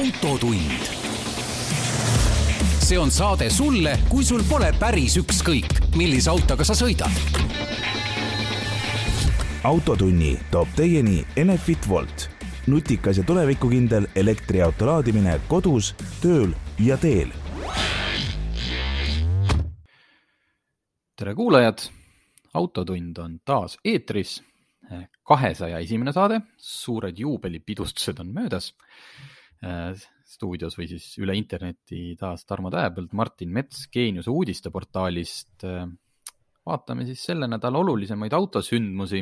autotund. see on saade sulle, kui sul pole päris ükskõik, millise autoga sa sõidad. autotunni toob teieni Enefit Volt, nutikas ja tulevikukindel elektriauto laadimine kodus, tööl ja teel. tere kuulajad, autotund on taas eetris kahesaja esimene saade, suured juubelipidustused on möödas. Äh, stuudios või siis üle interneti taas Tarmo Tähepõld, Martin Mets Geeniuse uudisteportaalist. Äh, vaatame siis selle nädala olulisemaid autosündmusi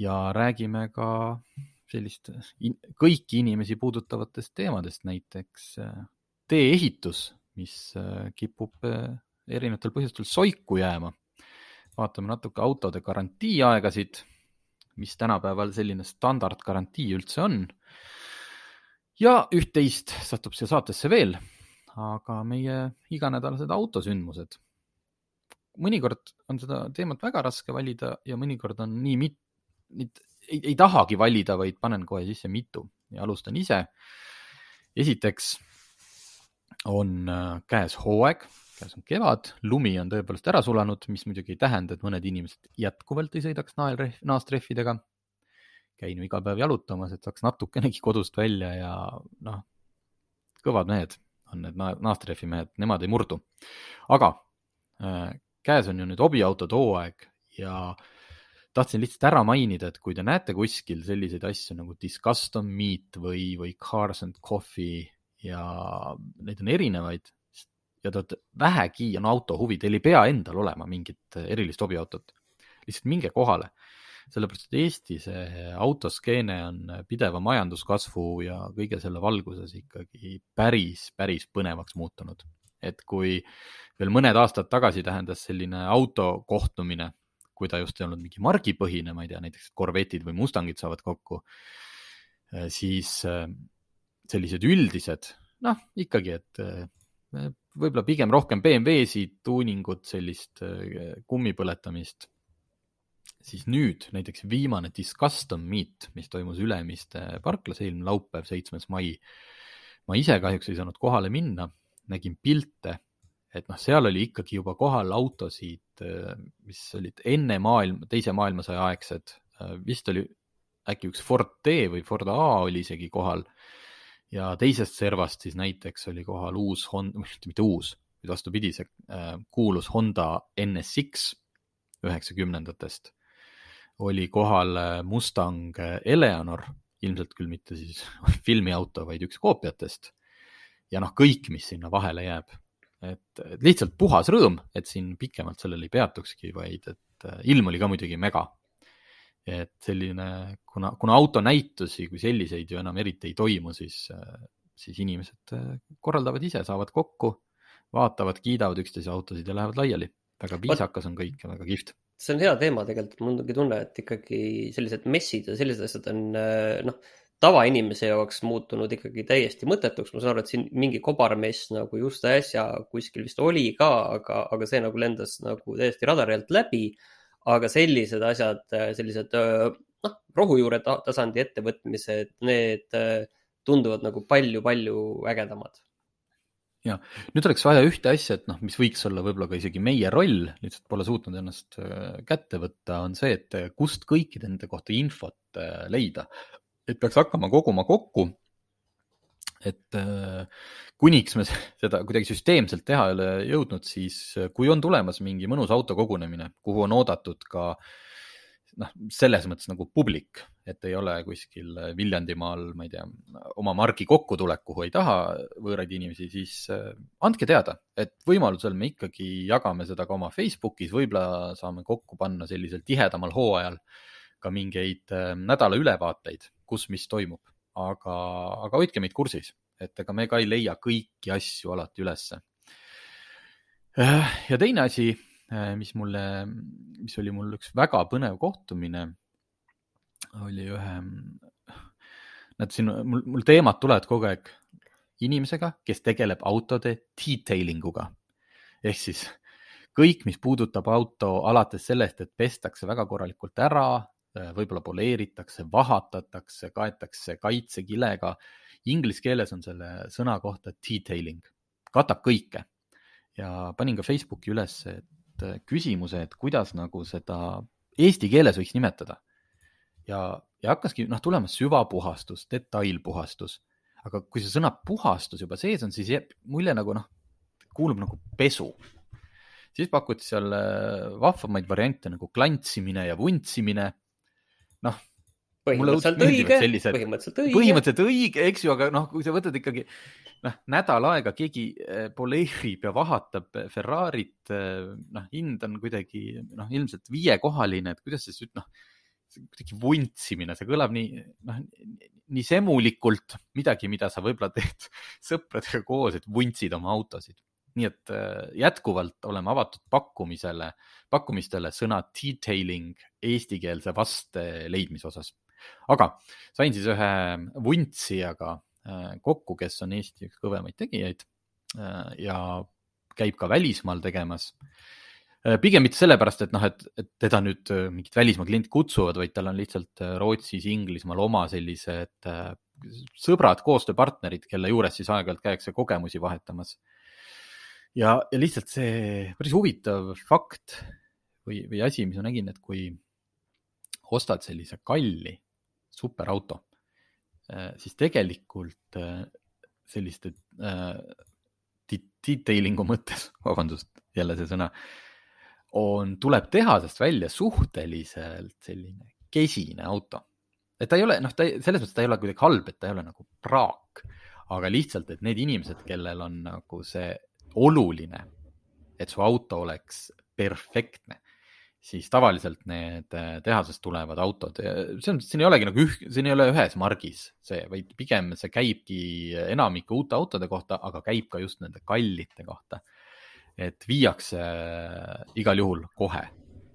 ja räägime ka sellist kõiki inimesi puudutavatest teemadest, näiteks äh, tee-ehitus, mis kipub erinevatel põhjustel soiku jääma. vaatame natuke autode garantiiaegasid mis tänapäeval selline standardgarantii üldse on. Ja üht-teist satub siia saatesse veel, aga meie iganädalased autosündmused. mõnikord on seda teemat väga raske valida ja mõnikord on nii mit-, mit, ei, ei tahagi valida, vaid panen kohe sisse mitu ja alustan ise. esiteks on äh, käes hooaeg käes on kevad, lumi on tõepoolest ära sulanud, mis muidugi ei tähenda, et mõned inimesed jätkuvalt ei sõidaks naelrehv, naastrehvidega. Käin ju iga päev jalutamas, et saaks natukenegi kodust välja ja noh, kõvad mehed on need naastrehvi mehed, nemad ei murdu. aga äh, käes on ju nüüd hobiautode hooaeg ja tahtsin lihtsalt ära mainida, et kui te näete kuskil selliseid asju nagu Discustom Meat või, või Cars and Coffee ja neid on erinevaid, ja te olete vähegi on auto huvi, teil ei pea endal olema mingit erilist hobiautot. lihtsalt minge kohale, sellepärast et Eesti see autoskeene on pideva majanduskasvu ja kõige selle valguses ikkagi päris, päris põnevaks muutunud. et kui veel mõned aastad tagasi tähendas selline autokohtumine, kui ta just ei olnud mingi margipõhine, ma ei tea, näiteks Corvette'id või Mustangid saavad kokku, siis sellised üldised, noh ikkagi, et võib-olla pigem rohkem BMW-sid, tuuningut, sellist kummi põletamist. Siis nüüd näiteks viimane Discustom Meet, mis toimus Ülemiste parklas eelmine laupäev, seitsmes mai. ma ise kahjuks ei saanud kohale minna, nägin pilte, et noh, seal oli ikkagi juba kohal autosid, mis olid enne maailma, teise maailmasõja aegsed. Vist oli äkki üks Ford D või Ford A oli isegi kohal ja teisest servast siis näiteks oli kohal uus Honda, mitte uus, vaid vastupidi, see äh, kuulus Honda NSX üheksakümnendatest. Oli kohal äh, Mustang Eleanor, ilmselt küll mitte siis filmiauto, vaid üks koopiatest. ja noh, kõik, mis sinna vahele jääb, et, lihtsalt puhas rõõm, et siin pikemalt sellel ei peatukski, vaid et äh, ilm oli ka muidugi mega et selline, kuna, kuna autonäitusi kui selliseid ju enam eriti ei toimu, siis, siis inimesed äh, korraldavad ise, saavad kokku, vaatavad, kiidavad üksteise autosid ja lähevad laiali. väga viisakas on kõik ja väga kihvt. See on hea teema tegelikult, mul ongi tunne, et ikkagi sellised messid ja sellised asjad on äh, noh, tavainimese jaoks muutunud ikkagi täiesti mõttetuks. ma saan aru, et siin mingi kobarmess nagu just äsja kuskil vist oli ka, aga, aga see nagu lendas nagu täiesti radari alt läbi aga sellised asjad, sellised noh, rohujuure tasandi ettevõtmised, need tunduvad nagu palju-palju ägedamad ja nüüd oleks vaja ühte asja, et noh, mis võiks olla võib-olla ka isegi meie roll, lihtsalt pole suutnud ennast kätte võtta, on see, et kust kõikide nende kohta infot leida. et peaks hakkama koguma kokku et äh, kuniks me seda kuidagi süsteemselt teha ei ole jõudnud, siis äh, kui on tulemas mingi mõnus autokogunemine, kuhu on oodatud ka noh, selles mõttes nagu publik, et ei ole kuskil Viljandimaal, ma ei tea, oma margi kokkutulek, kuhu ei taha võõraid inimesi, siis äh, andke teada, et võimalusel me ikkagi jagame seda ka oma Facebookis, võib-olla saame kokku panna sellisel tihedamal hooajal ka mingeid nädala ülevaateid, kus mis toimub aga, aga hoidke meid kursis, et ega me ka ei leia kõiki asju alati ülesse. Äh, ja teine asi, äh, mis mulle, mis oli mul üks väga põnev kohtumine, oli ühe, näed siin mul, mul teemad tulevad kogu aeg inimesega, kes tegeleb autode detailing uga ehk siis kõik, mis puudutab auto alates sellest, et pestakse väga korralikult ära, Äh, võib-olla poleeritakse, vahatatakse, kaetakse kaitsekilega. Inglise keeles on selle sõna kohta detailing, katab kõike. Ja panin ka Facebooki üles, et äh, küsimuse, et kuidas nagu seda eesti keeles võiks nimetada. ja, ja hakkaski noh tulema süvapuhastus, detailpuhastus, aga kui see sõna puhastus juba sees on, siis jääb mulje nagu noh, kuulub nagu pesu siis pakuti seal äh, vahvamaid variante nagu klantsimine ja vuntsimine. noh. põhimõtteliselt õige, põhimõtteliselt õige. põhimõtteliselt õige, eks ju, aga noh, kui sa võtad ikkagi noh, nädal aega keegi poleerib ja vahatab Ferrarit, äh, noh, hind on kuidagi noh, ilmselt viiekohaline, et kuidas sa siis noh, kuidagi vuntsimine, see kõlab nii, noh, nii semulikult midagi, mida sa võib-olla teed sõpradega koos, et vuntsid oma autosid nii et äh, jätkuvalt oleme avatud pakkumisele, pakkumistele sõna detailing eestikeelse vaste leidmise osas. aga sain siis ühe vuntsijaga kokku, kes on Eesti üks kõvemaid tegijaid äh, ja käib ka välismaal tegemas. pigem mitte sellepärast, et noh, et, et teda nüüd mingid välismaa kliendid kutsuvad, vaid tal on lihtsalt Rootsis, Inglismaal oma sellised sõbrad, koostööpartnerid, kelle juures siis aeg-ajalt käiakse kogemusi vahetamas ja, ja lihtsalt see päris huvitav fakt või, või asi, mis ma nägin, et kui ostad sellise kalli superauto, äh, siis tegelikult äh, selliste äh, detailing'u mõttes, vabandust, jälle see sõna, on, tuleb tehasest välja suhteliselt selline kesine auto. et ta ei ole, noh, ta ei, selles mõttes ta ei ole kuidagi halb, et ta ei ole nagu praak, aga lihtsalt, et need inimesed, kellel on nagu see oluline, et su auto oleks perfektne, siis tavaliselt need äh, tehasest tulevad autod, selles mõttes siin ei olegi nagu üh-, siin ei ole ühes margis see, vaid pigem see käibki enamike uute autode kohta, aga käib ka just nende kallite kohta. et viiakse äh, igal juhul kohe.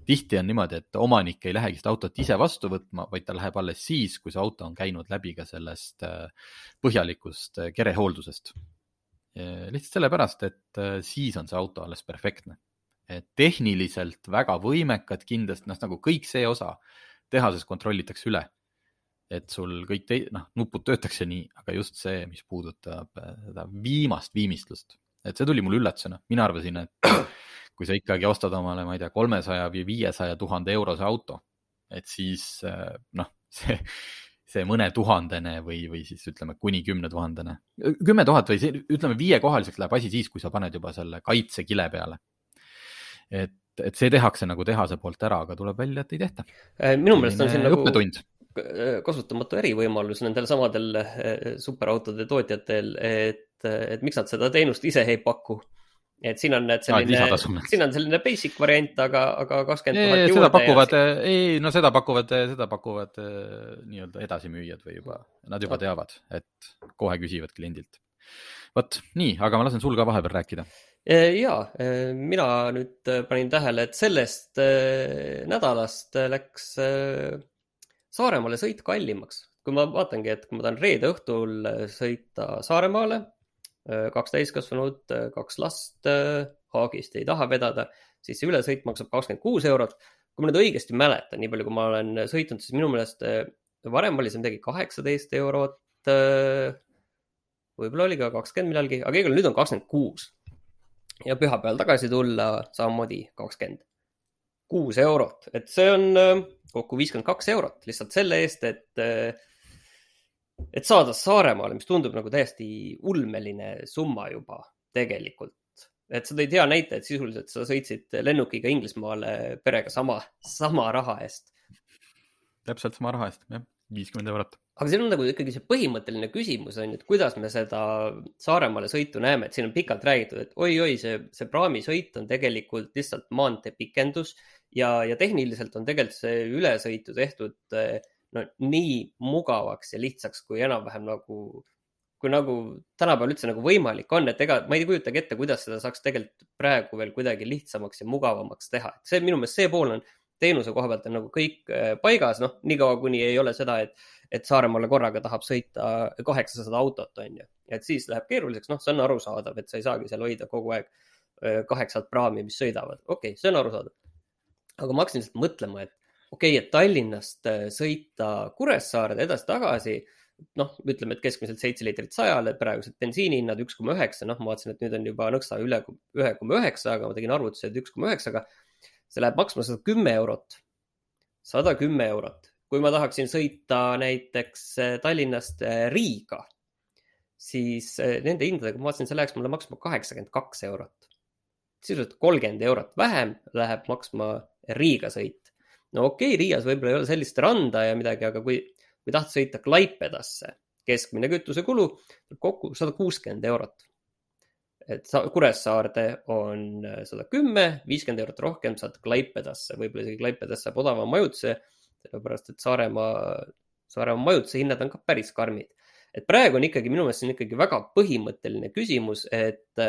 tihti on niimoodi, et omanik ei lähegi seda autot ise vastu võtma, vaid ta läheb alles siis, kui see auto on käinud läbi ka sellest äh, põhjalikust kerehooldusest lihtsalt sellepärast, et äh, siis on see auto alles perfektne. Tehniliselt väga võimekad kindlasti, noh nagu kõik see osa tehases kontrollitakse üle. et sul kõik tei-, noh, nupud töötakse nii, aga just see, mis puudutab äh, seda viimast viimistlust, et see tuli mulle üllatusena, mina arvasin, et kui sa ikkagi ostad omale, ma ei tea, kolmesaja või viiesaja tuhande eurose auto, et siis äh, noh, see see mõnetuhandene või, või siis ütleme kuni kümnetuhandene. kümme tuhat või see, ütleme viiekohaliseks läheb asi siis, kui sa paned juba selle kaitsekile peale. Et, et see tehakse nagu tehase poolt ära, aga tuleb välja, et ei tehta. Äh, minu meelest on siin nagu õppetund. kasutamatu ärivõimalus nendel samadel äh, superautode tootjatel, et, et miks nad seda teenust ise ei paku et siin on selline, siin on selline basic variant, aga, aga kakskümmend tuhat juurde. seda pakuvad, ei no seda pakuvad, seda pakuvad nii-öelda edasimüüjad või juba, nad juba teavad, et kohe küsivad kliendilt. vot nii, aga ma lasen sul ka vahepeal rääkida. Ja, mina nüüd panin tähele, et sellest nädalast läks Saaremaale sõit kallimaks. kui ma vaatangi, et kui ma tahan reede õhtul sõita Saaremaale Äh, kaks täiskasvanut, äh, kaks last äh, Haagist ei taha vedada, siis see ülesõit maksab kakskümmend kuus eurot. kui ma nüüd õigesti mäletan, nii palju, kui ma olen sõitnud, siis minu meelest varem oli see midagi kaheksateist eurot. võib-olla oli ka kakskümmend millalgi, aga igal juhul nüüd on kakskümmend kuus. Ja pühapäeval tagasi tulla samamoodi kakskümmend kuus eurot, et see on kokku viiskümmend kaks eurot lihtsalt selle eest, et et saada Saaremaale, mis tundub nagu täiesti ulmeline summa juba tegelikult. et sa tõid hea näite, et sisuliselt sa sõitsid lennukiga Inglismaale perega sama, sama raha eest. täpselt sama raha eest, jah, viiskümmend eurot. Aga siin on nagu ikkagi see põhimõtteline küsimus on ju, et kuidas me seda Saaremaale sõitu näeme, et siin on pikalt räägitud, et oi-oi, see, see praamisõit on tegelikult lihtsalt maantee pikendus ja, ja tehniliselt on tegelikult see ülesõitu tehtud no nii mugavaks ja lihtsaks, kui enam-vähem nagu, kui nagu tänapäeval üldse nagu võimalik on, et ega ma ei kujutagi ette, kuidas seda saaks tegelikult praegu veel kuidagi lihtsamaks ja mugavamaks teha, et see minu meelest see pool on teenuse koha pealt on nagu kõik äh, paigas, noh, niikaua kuni ei ole seda, et, et Saaremaale korraga tahab sõita kaheksasada autot, on ju. et siis läheb keeruliseks, noh, see on arusaadav, et sa ei saagi seal hoida kogu aeg äh, kaheksat praami, mis sõidavad, okei okay,, see on arusaadav. aga ma hakkasin lihtsalt mõtlema, et okei okay,, et Tallinnast äh, sõita Kuressaarde edasi-tagasi noh, ütleme, et keskmiselt seitse liitrit sajale, praegused bensiinihinnad üks koma üheksa, noh, ma vaatasin, et nüüd on juba nõksa üle ühe koma üheksa, aga ma tegin arvutuse, et üks koma üheksaga. See läheb maksma sada kümme eurot, sada kümme eurot. kui ma tahaksin sõita näiteks eh, Tallinnast eh, Riiga, siis eh, nende hindadega ma vaatasin, see läheks mulle maksma kaheksakümmend kaks eurot. sisuliselt kolmkümmend eurot vähem läheb maksma Riiga sõit. no okei okay,, Riias võib-olla ei ole sellist randa ja midagi, aga kui kui tahad sõita Klaipedasse, keskmine kütusekulu kokku sada kuuskümmend eurot. Et Kuressaarde on sada kümme, viiskümmend eurot rohkem saad Klaipedasse, võib-olla isegi Klaipedas saab odavama majutuse, sellepärast et Saaremaa, Saaremaa majutuse hinnad on ka päris karmid. et praegu on ikkagi minu meelest see on ikkagi väga põhimõtteline küsimus, et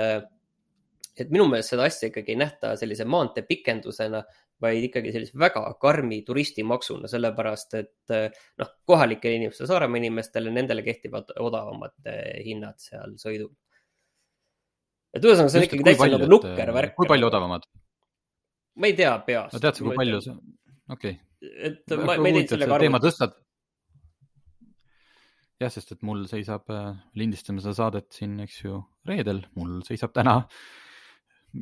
et minu meelest seda asja ikkagi ei nähta sellise maantee pikendusena, vaid ikkagi sellise väga karmi turistimaksuna, sellepärast et noh, kohalikele inimestele, Saaremaa inimestele, nendele kehtivad odavamad hinnad seal sõidul. Et ühesõnaga, see on ikkagi täitsa nagu nukker värk. kui palju odavamad? ma ei tea peast. no tead sa, kui palju see, okei okay.. et ma, ma ei teinud sellega aru. teema tõstad. jah, sest et mul seisab, äh, lindistame seda saadet siin, eks ju, reedel, mul seisab täna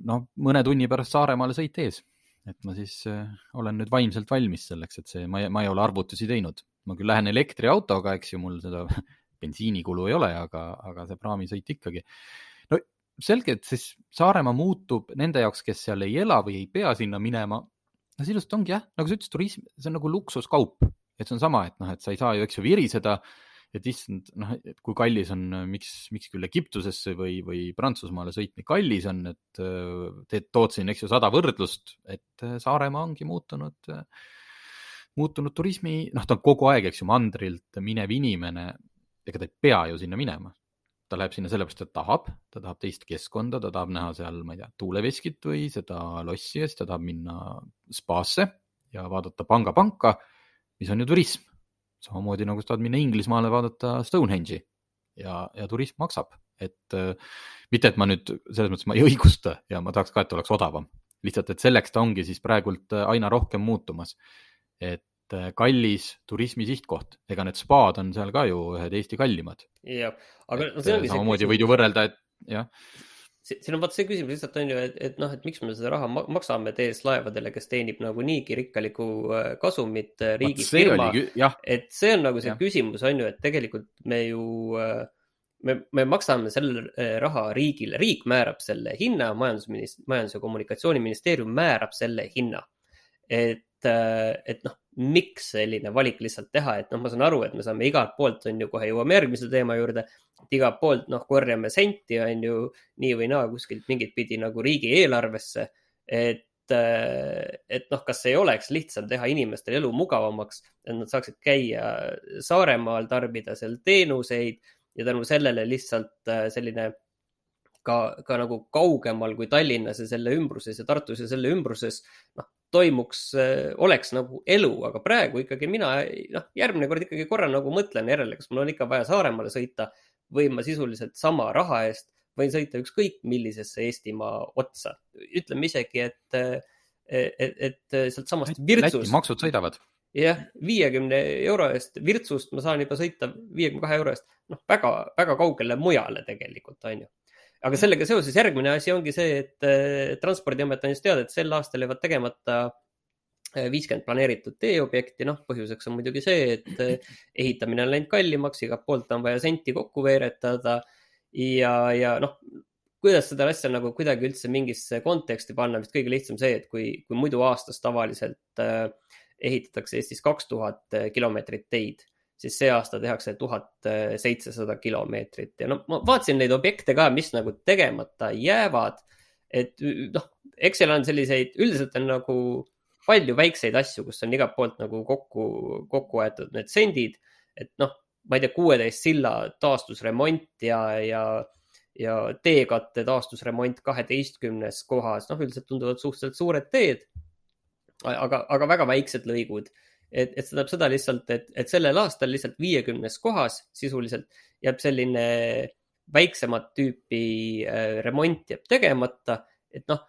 noh, mõne tunni pärast Saaremaale sõit ees et ma siis äh, olen nüüd vaimselt valmis selleks, et see, ma ma ei ole arvutusi teinud, ma küll lähen elektriautoga, eks ju, mul seda bensiinikulu ei ole, aga, aga see praamisõit ikkagi. Selge, et siis Saaremaa muutub nende jaoks, kes seal ei ela või ei pea sinna minema. no sisuliselt ongi jah, nagu sa ütlesid, turism, see on nagu luksuskaup, et see on sama, et noh, et sa ei saa ju, eks ju, viriseda et issand, noh, et kui kallis on, miks, miks küll Egiptusesse või, või Prantsusmaale sõit nii kallis on, et teed, tood siin, eks ju, sada võrdlust, et Saaremaa ongi muutunud, muutunud turismi, noh, ta on kogu aeg, eks ju, mandrilt minev inimene, ega ta ei pea ju sinna minema. Ta läheb sinna sellepärast, et tahab, ta tahab teist keskkonda, ta tahab näha seal, ma ei tea, tuuleveskit või seda lossi ja siis ta tahab minna spaasse ja vaadata pangapanka, mis on ju turism. Samamoodi nagu sa tahad minna Inglismaale vaadata Stonehenge'i. Ja, ja turism maksab, et äh, mitte, et ma nüüd selles mõttes ma ei õigusta ja ma tahaks ka, et oleks odavam, lihtsalt, et selleks ta ongi siis praegult äh, aina rohkem muutumas. et kallis turismi sihtkoht, ega need spaad on seal ka ju ühed Eesti kallimad. jah, aga no see ongi see. samamoodi võid ju võrrelda, et jah siin on vaata see küsimus lihtsalt on ju, et, et noh, et miks me seda raha maksame TS Laevadele, kes teenib nagu niigi rikkalikku äh, kasumit äh, riigifirma. et see on nagu see ja. küsimus on ju, et tegelikult me ju, äh, me, me maksame selle raha riigile, riik määrab selle hinna, majandusminist-, majandus- ja kommunikatsiooniministeerium määrab selle hinna. et, et noh, miks selline valik lihtsalt teha, et noh, ma saan aru, et me saame igalt poolt on ju, kohe jõuame järgmise teema juurde et igalt poolt noh, korjame senti, on ju, nii või naa kuskilt mingit pidi nagu riigieelarvesse. et, äh, et noh, kas ei oleks lihtsam teha inimestele elu mugavamaks, et nad saaksid käia Saaremaal, tarbida seal teenuseid ja tänu sellele lihtsalt äh, selline ka, ka nagu kaugemal kui Tallinnas ja selle ümbruses ja Tartus ja selle ümbruses, noh, toimuks, äh, oleks nagu elu, aga praegu ikkagi mina, noh, järgmine kord ikkagi korra nagu mõtlen järele, kas mul on ikka vaja Saaremaale sõita võin ma sisuliselt sama raha eest, võin sõita ükskõik millisesse Eestimaa otsa. ütleme isegi, et, et, et sealtsamast Virtsust. maksud sõidavad. jah, viiekümne euro eest Virtsust ma saan juba sõita viiekümne kahe euro eest, noh, väga, väga kaugele mujale tegelikult, on ju aga sellega seoses järgmine asi ongi see, et Transpordiamet andis teada, et sel aastal jäävad tegemata viiskümmend planeeritud teeobjekti, noh, põhjuseks on muidugi see, et eh, ehitamine on läinud kallimaks, igalt poolt on vaja senti kokku veeretada. Ja, ja noh, kuidas seda asja nagu kuidagi üldse mingisse konteksti panna, vist kõige lihtsam see, et kui, kui muidu aastas tavaliselt ehitatakse Eestis kaks tuhat eh, kilomeetrit teid, siis see aasta tehakse tuhat seitsesada kilomeetrit ja noh, ma vaatasin neid objekte ka, mis nagu tegemata jäävad. et noh, Excel on selliseid, üldiselt on nagu palju väikseid asju, kus on igalt poolt nagu kokku, kokku aetud need sendid. et noh, ma ei tea, kuueteist silla taastusremont ja, ja, ja teekatte taastusremont kaheteistkümnes kohas, noh, üldiselt tunduvad suhteliselt suured teed. aga, aga väga väiksed lõigud et, et see tähendab seda lihtsalt, et, et sellel aastal lihtsalt viiekümnes kohas sisuliselt jääb selline väiksemat tüüpi äh, remont jääb tegemata, et noh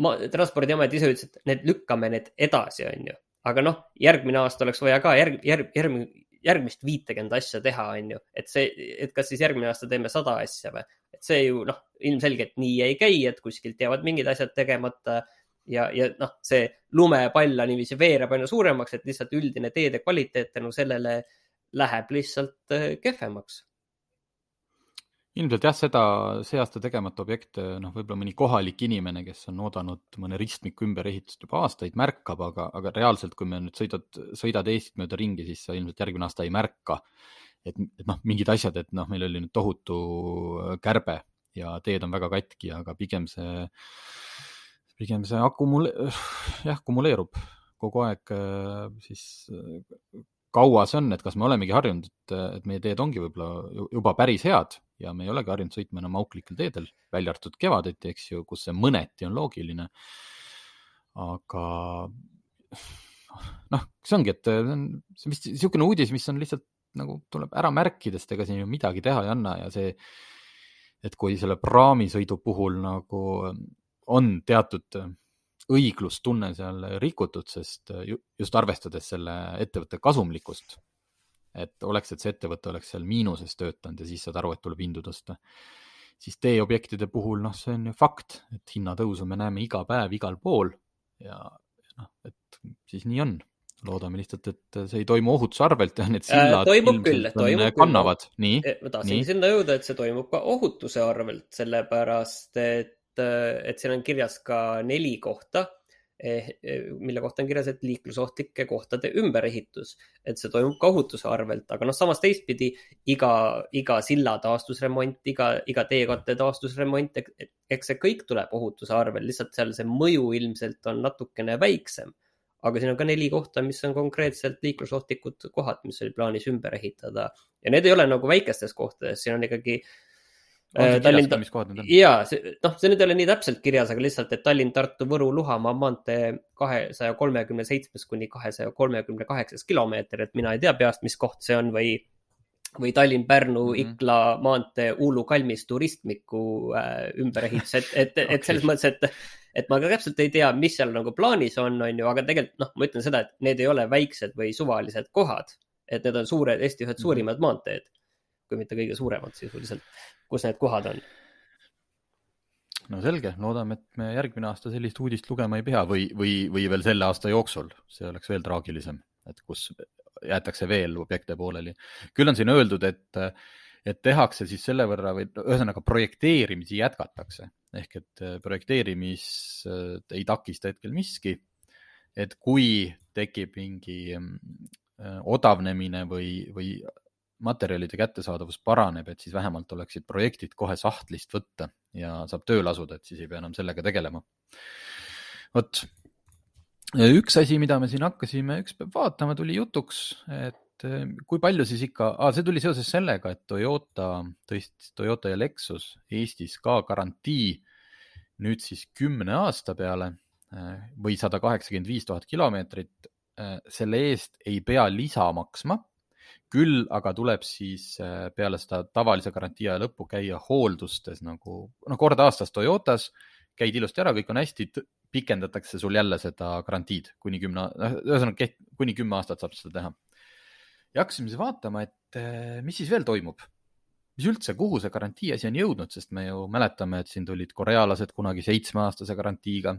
ma, transpordiamet ise ütles, et need lükkame need edasi, on ju. aga noh, järgmine aasta oleks vaja ka järg, järg, järg, järgmist viitekümmet asja teha, on ju, et see, et kas siis järgmine aasta teeme sada asja või, et see ju noh, ilmselgelt nii ei käi, et kuskilt jäävad mingid asjad tegemata ja, ja noh, see lumepall niiviisi veereb aina suuremaks, et lihtsalt üldine teede kvaliteet tänu sellele läheb lihtsalt äh, kehvemaks. Ilmselt jah, seda see aasta tegemata objekte, noh, võib-olla mõni kohalik inimene, kes on oodanud mõne ristmiku ümberehitust juba aastaid, märkab, aga, aga reaalselt, kui me nüüd sõidad, sõidad Eestit mööda ringi, siis sa ilmselt järgmine aasta ei märka, et, et noh, mingid asjad, et noh, meil oli nüüd tohutu kärbe ja teed on väga katki, aga pigem see, pigem see akumule-, jah, kumuleerub kogu aeg siis kaua see on, et kas me olemegi harjunud, et, et meie teed ongi võib-olla juba päris head ja me ei olegi harjunud sõitma enam auklikel teedel, välja arvatud kevadeti, eks ju, kus see mõneti on loogiline. aga noh, see ongi, et see on, see vist niisugune uudis, mis on lihtsalt nagu tuleb ära märkida, sest ega siin ju midagi teha ei anna ja see, et kui selle praamisõidu puhul nagu on teatud õiglustunne seal rikutud, sest just arvestades selle ettevõtte kasumlikkust et oleks, et see ettevõte oleks seal miinuses töötanud ja siis saad aru, et tuleb hindu tõsta. siis teeobjektide puhul, noh, see on ju fakt, et hinnatõusu me näeme iga päev igal pool ja noh, et siis nii on. loodame lihtsalt, et see ei toimu ohutuse arvelt ja need sillad äh, toimub küll, toimub kannavad, nii. Eh, ma tahtsingi sinna jõuda, et see toimub ka ohutuse arvelt, sellepärast et, et siin on kirjas ka neli kohta Eh, eh, mille kohta on kirjas, et liiklusohtlike kohtade ümberehitus, et see toimub ka ohutuse arvelt, aga noh, samas teistpidi iga, iga silla taastusremont, iga, iga teekatte taastusremont, eks see kõik tuleb ohutuse arvel, lihtsalt seal see mõju ilmselt on natukene väiksem. aga siin on ka neli kohta, mis on konkreetselt liiklusohtlikud kohad, mis oli plaanis ümber ehitada ja need ei ole nagu väikestes kohtades, siin on ikkagi äh, Äh, Tallinn, ja see, noh, see nüüd ei ole nii täpselt kirjas, aga lihtsalt, et Tallinn, Tartu, Võru, Luhamaa maantee kahesaja kolmekümne seitsmes kuni kahesaja kolmekümne kaheksas kilomeeter, et mina ei tea peast, mis koht see on või, või Tallinn-Pärnu mm -hmm. Ikla maantee Uulu kalmistu ristmiku äh, ümberehitus, et, et okay., et selles mõttes, et, et ma ka täpselt ei tea, mis seal nagu plaanis on, on ju, aga tegelikult noh, ma ütlen seda, et need ei ole väiksed või suvalised kohad, et need on suured, Eesti ühed mm -hmm. suurimad maanteed kui mitte kõige suuremad sisuliselt, kus need kohad on. no selge, loodame, et me järgmine aasta sellist uudist lugema ei pea või, või, või veel selle aasta jooksul, see oleks veel traagilisem, et kus jäetakse veel objekte pooleli. küll on siin öeldud, et, et tehakse siis selle võrra või ühesõnaga projekteerimisi jätkatakse ehk et projekteerimist ei takista hetkel miski. et kui tekib mingi äh, odavnemine või, või materjalide kättesaadavus paraneb, et siis vähemalt oleksid projektid kohe sahtlist võtta ja saab tööle asuda, et siis ei pea enam sellega tegelema. vot, üks asi, mida me siin hakkasime ükspäev vaatama, tuli jutuks, et eh, kui palju siis ikka ah,, see tuli seoses sellega, et Toyota tõstis, Toyota ja Lexus Eestis ka garantii nüüd siis kümne aasta peale eh, või sada kaheksakümmend viis tuhat kilomeetrit. Eh, selle eest ei pea lisa maksma küll aga tuleb siis äh, peale seda tavalise garantii aja lõppu käia hooldustes nagu, noh, kord aastas Toyotas, käid ilusti ära, kõik on hästi, pikendatakse sul jälle seda garantiid kuni kümne, noh, ühesõnaga kuni kümme aastat saab seda teha. ja hakkasime siis vaatama, et äh, mis siis veel toimub, mis üldse, kuhu see garantii asi on jõudnud, sest me ju mäletame, et siin tulid korealased kunagi seitsmeaastase garantiiga.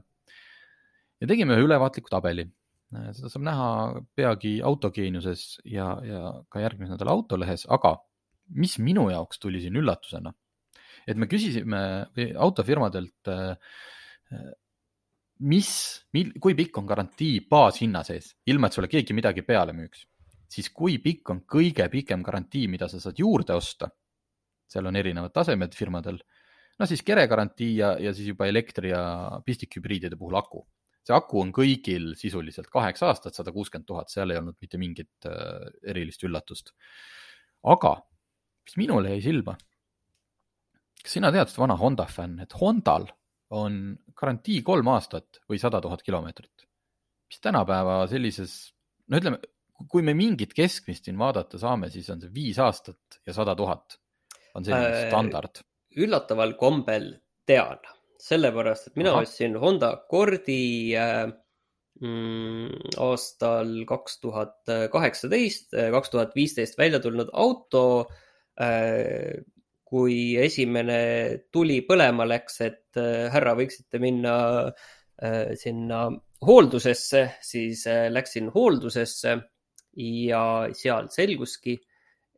ja tegime ühe ülevaatliku tabeli seda saab näha peagi autogeeniuses ja, ja ka järgmise nädala autolehes, aga mis minu jaoks tuli siin üllatusena, et me küsisime autofirmadelt, äh, mis, kui pikk on garantii baashinna sees, ilma et sulle keegi midagi peale müüks, siis kui pikk on kõige pikem garantii, mida sa saad juurde osta. seal on erinevad tasemed firmadel, no siis keregarantii ja, ja siis juba elektri ja pistikhübriidide puhul aku see aku on kõigil sisuliselt kaheksa aastat, sada kuuskümmend tuhat, seal ei olnud mitte mingit äh, erilist üllatust. aga, mis minule jäi silma, kas sina tead vana Honda fänn, et Hondal on garantii kolm aastat või sada tuhat kilomeetrit, mis tänapäeva sellises, no ütleme, kui me mingit keskmist siin vaadata saame, siis on see viis aastat ja sada tuhat on selline äh, standard. üllataval kombel tean sellepärast, et mina Aha. ostsin Honda Accordi äh, mm, aastal kaks tuhat kaheksateist, kaks tuhat viisteist välja tulnud auto. kui esimene tuli põlema läks, et härra, võiksite minna sinna hooldusesse, siis läksin hooldusesse ja seal selguski,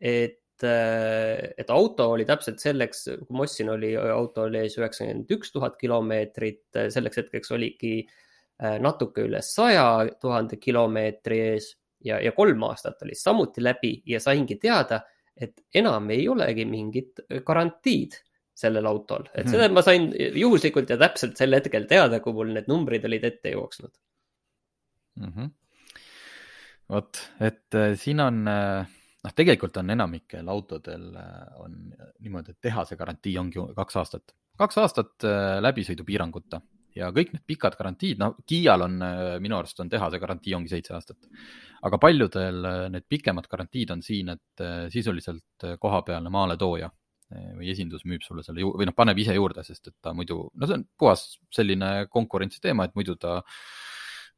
et et, et auto oli täpselt selleks, kui ma ostsin, oli auto oli ees üheksakümmend üks tuhat kilomeetrit, selleks hetkeks oligi äh, natuke üle saja tuhande kilomeetri ees ja, ja kolm aastat oli samuti läbi ja saingi teada, et enam ei olegi mingit garantiid sellel autol, et mhm. seda ma sain juhuslikult ja täpselt sel hetkel teada, kui mul need numbrid olid ette jooksnud mm. -hmm. vot, et äh, siin on äh noh, tegelikult on enamikel autodel äh, on niimoodi, et tehase garantii ongi kaks aastat, kaks aastat äh, läbisõidupiiranguta ja kõik need pikad garantiid, no Kiial on äh, minu arust on tehase garantii ongi seitse aastat. aga paljudel need pikemad garantiid on siin, et sisuliselt kohapealne maaletooja või esindus müüb sulle selle või noh, paneb ise juurde, sest et ta muidu, no see on puhas selline konkurentsi teema, et muidu ta,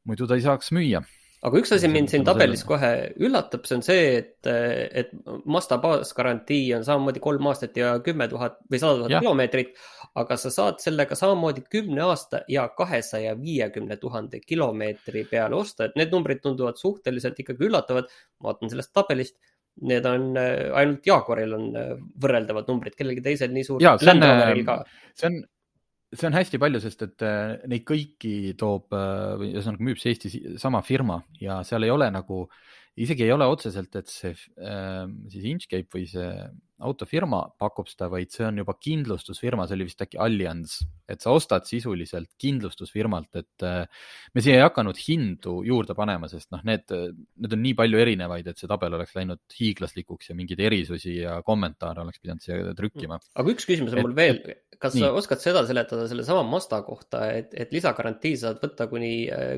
muidu ta ei saaks müüa aga üks asi mind siin tabelis kohe üllatab, see on see, et, et Mazda baasgarantii on samamoodi kolm aastat ja kümme tuhat või sada tuhat kilomeetrit, aga sa saad sellega samamoodi kümne aasta ja kahesaja viiekümne tuhande kilomeetri peale osta, et need numbrid tunduvad suhteliselt ikkagi üllatavad. vaatan sellest tabelist, need on ainult Jaguaril on võrreldavad numbrid, kellelgi teisel nii suur. see on see on hästi palju, sest et äh, neid kõiki toob äh, või ühesõnaga müüb see Eesti sama firma ja seal ei ole nagu, isegi ei ole otseselt, et see äh, siis Inchcape või see autofirma pakub seda, vaid see on juba kindlustusfirma, see oli vist äkki Allianz, et sa ostad sisuliselt kindlustusfirmalt, et me siia ei hakanud hindu juurde panema, sest noh, need, need on nii palju erinevaid, et see tabel oleks läinud hiiglaslikuks ja mingeid erisusi ja kommentaare oleks pidanud siia trükkima. aga üks küsimus on et, mul veel, kas nii. sa oskad seda seletada sellesama Mazda kohta, et, et lisagarantii saad võtta kuni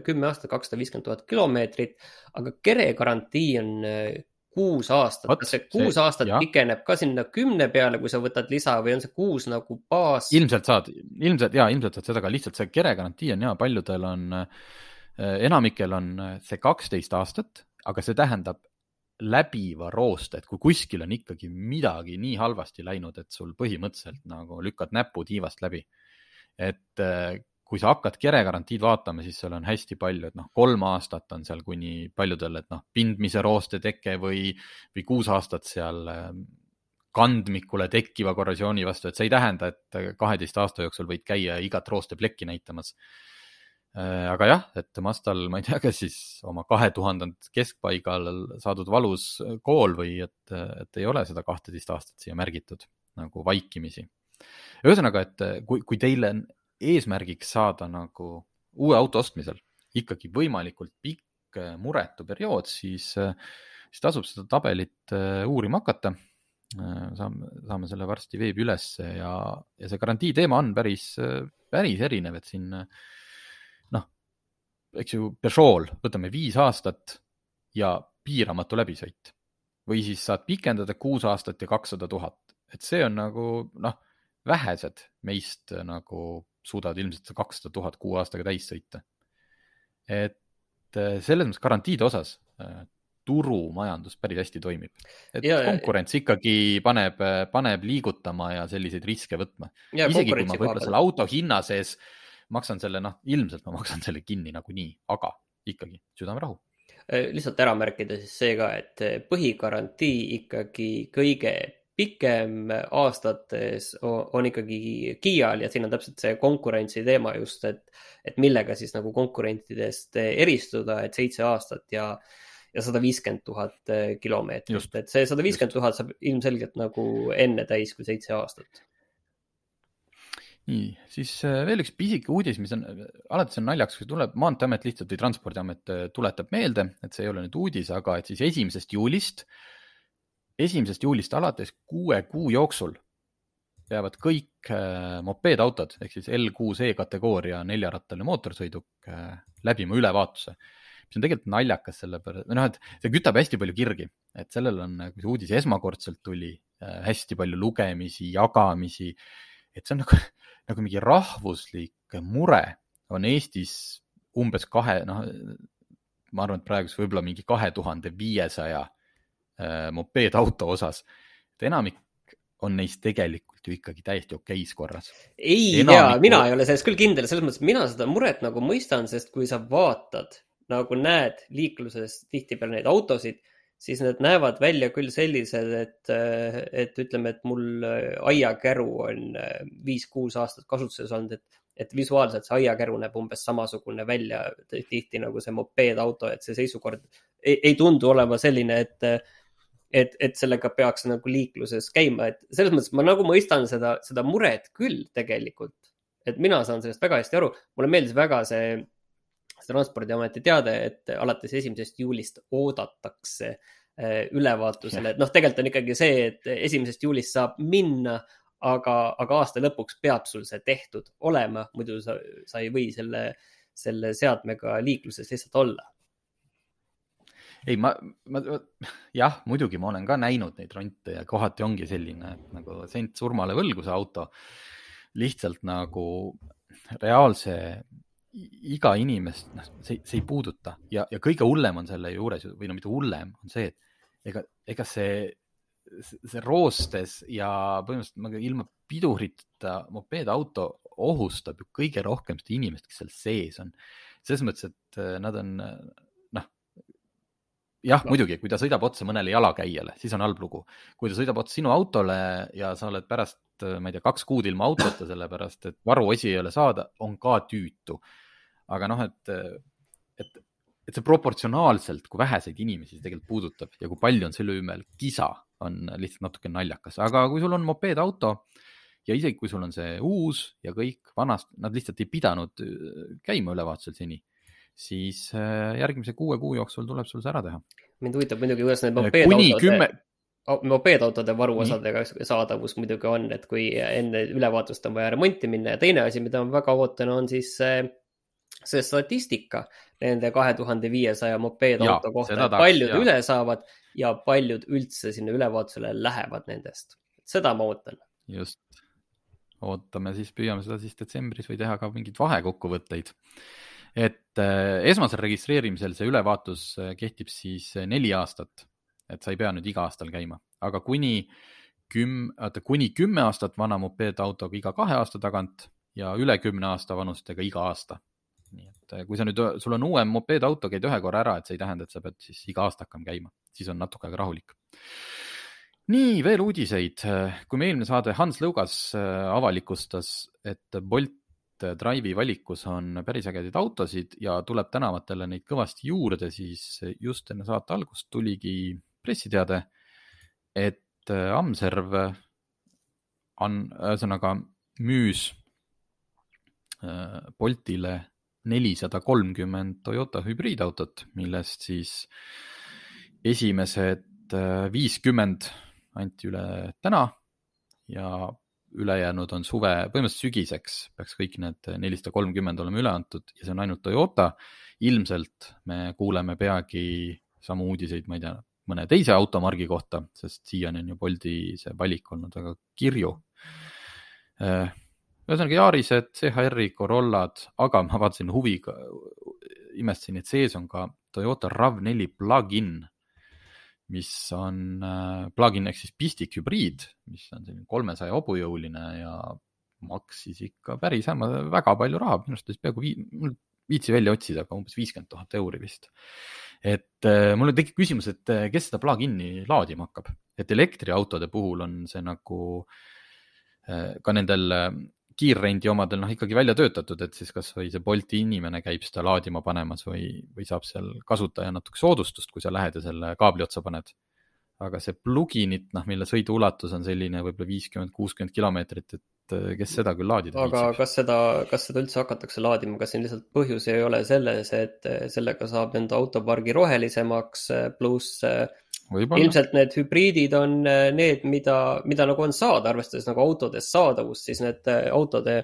kümme aastat, kakssada viiskümmend tuhat kilomeetrit, aga kere garantii on kuus aastat, kas see kuus see, aastat jah. pikeneb ka sinna kümne peale, kui sa võtad lisa või on see kuus nagu baas? ilmselt saad, ilmselt ja ilmselt saad seda ka, lihtsalt see kere garantii on ja paljudel on, äh, enamikel on äh, see kaksteist aastat, aga see tähendab läbiva rooste, et kui kuskil on ikkagi midagi nii halvasti läinud, et sul põhimõtteliselt nagu lükkad näpu tiivast läbi. et äh, kui sa hakkad keregarantiid vaatama, siis seal on hästi palju, et noh, kolm aastat on seal kuni paljudel, et noh, pindmise rooste teke või, või kuus aastat seal ähm, kandmikule tekkiva korrosiooni vastu, et see ei tähenda, et kaheteist aasta jooksul võid käia igat roosteplekki näitamas. Äh, aga jah, et Mastal, ma ei tea, kas siis oma kahe tuhandend keskpaigal saadud valus kool või et, et ei ole seda kahteteist aastat siia märgitud nagu vaikimisi. ühesõnaga, et kui, kui teile eesmärgiks saada nagu uue auto ostmisel ikkagi võimalikult pikk äh, muretu periood, siis, äh, siis tasub seda tabelit äh, uurima hakata. saame, saame selle varsti veebi ülesse ja, ja see garantii teema on päris, päris erinev, et siin noh, eks ju, Peugeot'l võtame viis aastat ja piiramatu läbisõit või siis saad pikendada kuus aastat ja kakssada tuhat, et see on nagu noh, vähesed meist nagu suudavad ilmselt kakssada tuhat kuue aastaga täis sõita. et äh, selles mõttes garantiide osas äh, turumajandus päris hästi toimib. et ja, konkurents ikkagi paneb, paneb liigutama ja selliseid riske võtma. isegi kui ma võib-olla selle auto hinna sees maksan selle, noh, ilmselt ma maksan selle kinni nagunii, aga ikkagi südamerahu äh, lihtsalt ära märkida siis see ka, et põhigarantii ikkagi kõige pikem aastates on ikkagi Kiial ja siin on täpselt see konkurentsi teema just, et, et millega siis nagu konkurentidest eristuda, et seitse aastat ja, ja sada viiskümmend tuhat kilomeetrit, et see sada viiskümmend tuhat saab ilmselgelt nagu enne täis kui seitse aastat. Nii, siis äh, veel üks pisike uudis, mis on, alati see on naljakas, kui tuleb Maanteeamet lihtsalt või Transpordiamet äh, tuletab meelde, et see ei ole nüüd uudis, aga et siis esimesest juulist äh, esimesest juulist alates kuue kuu jooksul peavad kõik äh, mopeedautod ehk siis L6E kategooria neljarattaline mootorsõiduk äh, läbima ülevaatuse. mis on tegelikult naljakas, sellepärast, või noh, et see kütab hästi palju kirgi, et sellel on, kui see uudis esmakordselt tuli, äh, hästi palju lugemisi, jagamisi, et see on nagu, nagu mingi rahvuslik mure on Eestis umbes kahe, noh, ma arvan, et praeguseks võib-olla mingi kahe tuhande viiesaja äh, mopeedauto osas, et enamik on neist tegelikult ju ikkagi täiesti okeis korras. ei Enamiku... tea, mina ei ole selles küll kindel, selles mõttes, et mina seda muret nagu mõistan, sest kui sa vaatad, nagu näed liikluses tihtipeale neid autosid, siis need näevad välja küll sellised, et, et ütleme, et mul aiakäru on viis-kuus aastat kasutuses olnud, et, et visuaalselt see aiakäru näeb umbes samasugune välja tihti nagu see mopeedauto, et see seisukord ei, ei tundu olema selline, et et, et sellega peaks nagu liikluses käima, et selles mõttes ma nagu mõistan seda, seda muret küll tegelikult. et mina saan sellest väga hästi aru, mulle meeldis väga see, see Transpordiameti teade, et alates esimesest juulist oodatakse eh, ülevaatusele, et noh, tegelikult on ikkagi see, et esimesest juulist saab minna, aga, aga aasta lõpuks peab sul see tehtud olema, muidu sa, sa ei või selle, selle seadmega liikluses lihtsalt olla ei, ma, ma, jah, muidugi ma olen ka näinud neid ronte ja kohati ongi selline, et nagu sent surmale võlgu see auto. lihtsalt nagu reaalse iga inimest, noh, see, see ei puuduta ja, ja kõige hullem on selle juures või no mitte hullem, on see, et ega, ega see, see roostes ja põhimõtteliselt ilma pidurita mopeedauto ohustab ju kõige rohkem seda inimest, kes seal sees on. selles mõttes, et nad on jah no., muidugi, kui ta sõidab otsa mõnele jalakäijale, siis on halb lugu. kui ta sõidab otsa sinu autole ja sa oled pärast, ma ei tea, kaks kuud ilma autota, sellepärast et varuosi ei ole saada, on ka tüütu. aga noh, et, et, et see proportsionaalselt, kui väheseid inimesi see tegelikult puudutab ja kui palju on selle ümber kisa, on lihtsalt natuke naljakas, aga kui sul on mopeedauto ja isegi kui sul on see uus ja kõik vanast, nad lihtsalt ei pidanud käima ülevaatusel seni siis äh, järgmise kuue kuu jooksul tuleb sul see ära teha. mind huvitab muidugi, kuidas need mopeedautode kümme... mopeedautode varuosadega saadavus muidugi on, et kui enne ülevaatust on vaja remonti minna ja teine asi, mida ma väga ootan, on siis see, statistika nende kahe tuhande viiesaja mopeedauto kohta, paljud ja. üle saavad ja paljud üldse sinna ülevaatusele lähevad nendest. seda ma ootan. just, ootame siis, püüame seda siis detsembris või teha ka mingeid vahekokkuvõtteid et äh, esmasel registreerimisel see ülevaatus äh, kehtib siis äh, neli aastat, et sa ei pea nüüd iga aastal käima, aga kuni küm-, oota kuni kümme aastat vana mopeedautoga iga kahe aasta tagant ja üle kümne aasta vanustega iga aasta. nii et kui sa nüüd, sul on uuem mopeedauto, käid ühe korra ära, et see ei tähenda, et sa pead siis iga aasta hakkama käima, siis on natuke aega rahulik nii, veel uudiseid. kui me eelmine saade Hans Lõugas avalikustas, et Bolt et Drive'i valikus on päris ägedaid autosid ja tuleb tänavatele neid kõvasti juurde, siis just enne saate algust tuligi pressiteade, et Amserv on, ühesõnaga müüs äh, Boltile nelisada kolmkümmend Toyota hübriidautot, millest siis esimesed äh, viiskümmend anti üle täna ja ülejäänud on suve, põhimõtteliselt sügiseks peaks kõik need nelisada kolmkümmend olema üle antud ja see on ainult Toyota. ilmselt me kuuleme peagi samu uudiseid, ma ei tea, mõne teise automargi kohta, sest siiani on ju Bolti see valik olnud väga kirju. Äh, ühesõnaga Yarised, CHR-i, Corollad, aga ma vaatasin huviga, imestasin, et sees on ka Toyota RAV4 plug-in mis on äh, plugin ehk siis pistik hübriid, mis on selline kolmesaja hobujõuline ja maksis ikka päris hämma, väga palju raha, minu arust peaaegu vii-, mul viitsi välja otsida, aga umbes viiskümmend tuhat euri vist. et äh, mul tekib küsimus, et äh, kes seda plugin'i laadima hakkab, et elektriautode puhul on see nagu ka nendel kiirrendi omadel noh, ikkagi välja töötatud, et siis kasvõi see Bolti inimene käib seda laadima panemas või, või saab seal kasutaja natuke soodustust, kui sa lähed ja selle kaabli otsa paned. aga see pluginit, noh, mille sõiduulatus on selline võib-olla viiskümmend, kuuskümmend kilomeetrit, et eh, kes seda küll laadida aga viitsib? kas seda, kas seda üldse hakatakse laadima, kas siin lihtsalt põhjus ei ole selles, et eh, sellega saab enda autopargi rohelisemaks, eh, pluss ilmselt need hübriidid on äh, need, mida, mida nagu on saada, arvestades nagu autodest saadavust, siis need äh, autode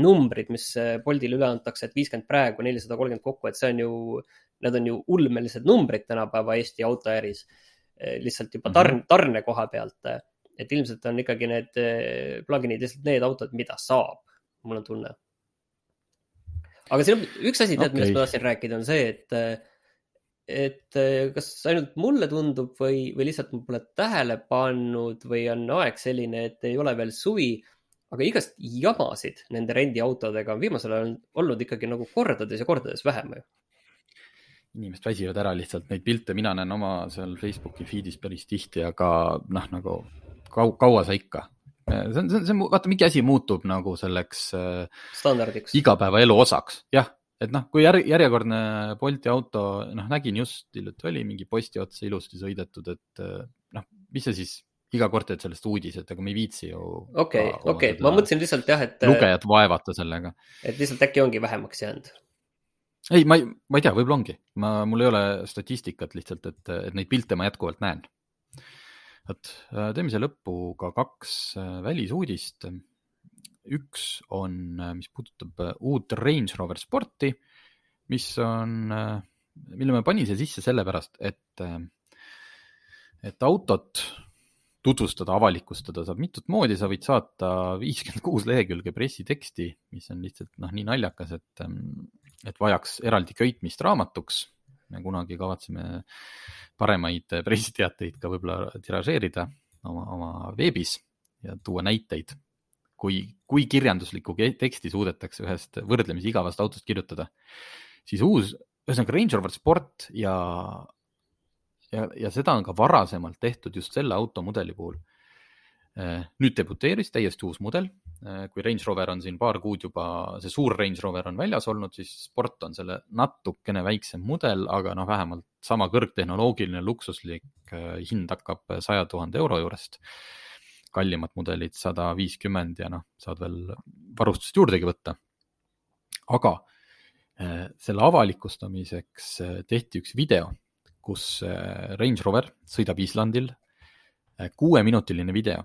numbrid, mis äh, Boltile üle antakse, et viiskümmend praegu, nelisada kolmkümmend kokku, et see on ju, need on ju ulmelised numbrid tänapäeva Eesti autoäris. lihtsalt juba tarn, mhm. tarne koha pealt. et ilmselt on ikkagi need plugin'id lihtsalt need autod, mida saab, mul on tunne aga siin on üks asi, tead okay., millest ma tahtsin rääkida, on see, et, et kas ainult mulle tundub või, või lihtsalt ma pole tähele pannud või on aeg selline, et ei ole veel suvi, aga igast jamasid nende rendiautodega on viimasel ajal olnud ikkagi nagu kordades ja kordades vähem ju. inimesed väsivad ära lihtsalt neid pilte, mina näen oma seal Facebooki feed'is päris tihti, aga noh, nagu kau-, kaua sa ikka. see on, see on, see on, vaata, mingi asi muutub nagu selleks äh, standardiks. igapäevaelu osaks, jah, et noh, kui jär, järjekordne Bolti auto, noh, nägin just hiljuti oli mingi posti otsa ilusti sõidetud, et äh, noh, mis sa siis iga kord teed sellest uudised, aga me ei viitsi ju. okei, okei, ma mõtlesin lihtsalt jah, et, lugejat vaevata sellega. et lihtsalt äkki ongi vähemaks jäänud. ei, ma ei, ma ei tea, võib-olla ongi, ma, mul ei ole statistikat lihtsalt, et, et neid pilte ma jätkuvalt näen. vot, teeme siia lõppu ka kaks välisuudist. Üks on, mis puudutab äh, uut Range Rover Sporti, mis on, mille ma panin siia sisse sellepärast, et, et autot tutvustada, avalikustada saab mitut moodi, sa võid saata viiskümmend kuus lehekülge pressiteksti, mis on lihtsalt noh, nii naljakas, et, et vajaks eraldi köitmist raamatuks. me kunagi kavatseme paremaid pressiteateid ka võib-olla tiražeerida oma, oma veebis ja tuua näiteid, kui, kui kirjanduslikku teksti suudetakse ühest võrdlemisi igavast autost kirjutada, siis uus, ühesõnaga Range Rover Sport ja ja, ja seda on ka varasemalt tehtud just selle automudeli puhul. nüüd debuteeris täiesti uus mudel. kui Range Rover on siin paar kuud juba, see suur Range Rover on väljas olnud, siis Sport on selle natukene väiksem mudel, aga noh, vähemalt sama kõrgtehnoloogiline luksuslik eh, hind hakkab saja tuhande euro juurest. Kallimad mudelid sada viiskümmend ja noh, saad veel varustust juurdegi võtta. aga eh, selle avalikustamiseks eh, tehti üks video kus äh, Range Rover sõidab Islandil, kuueminutiline video,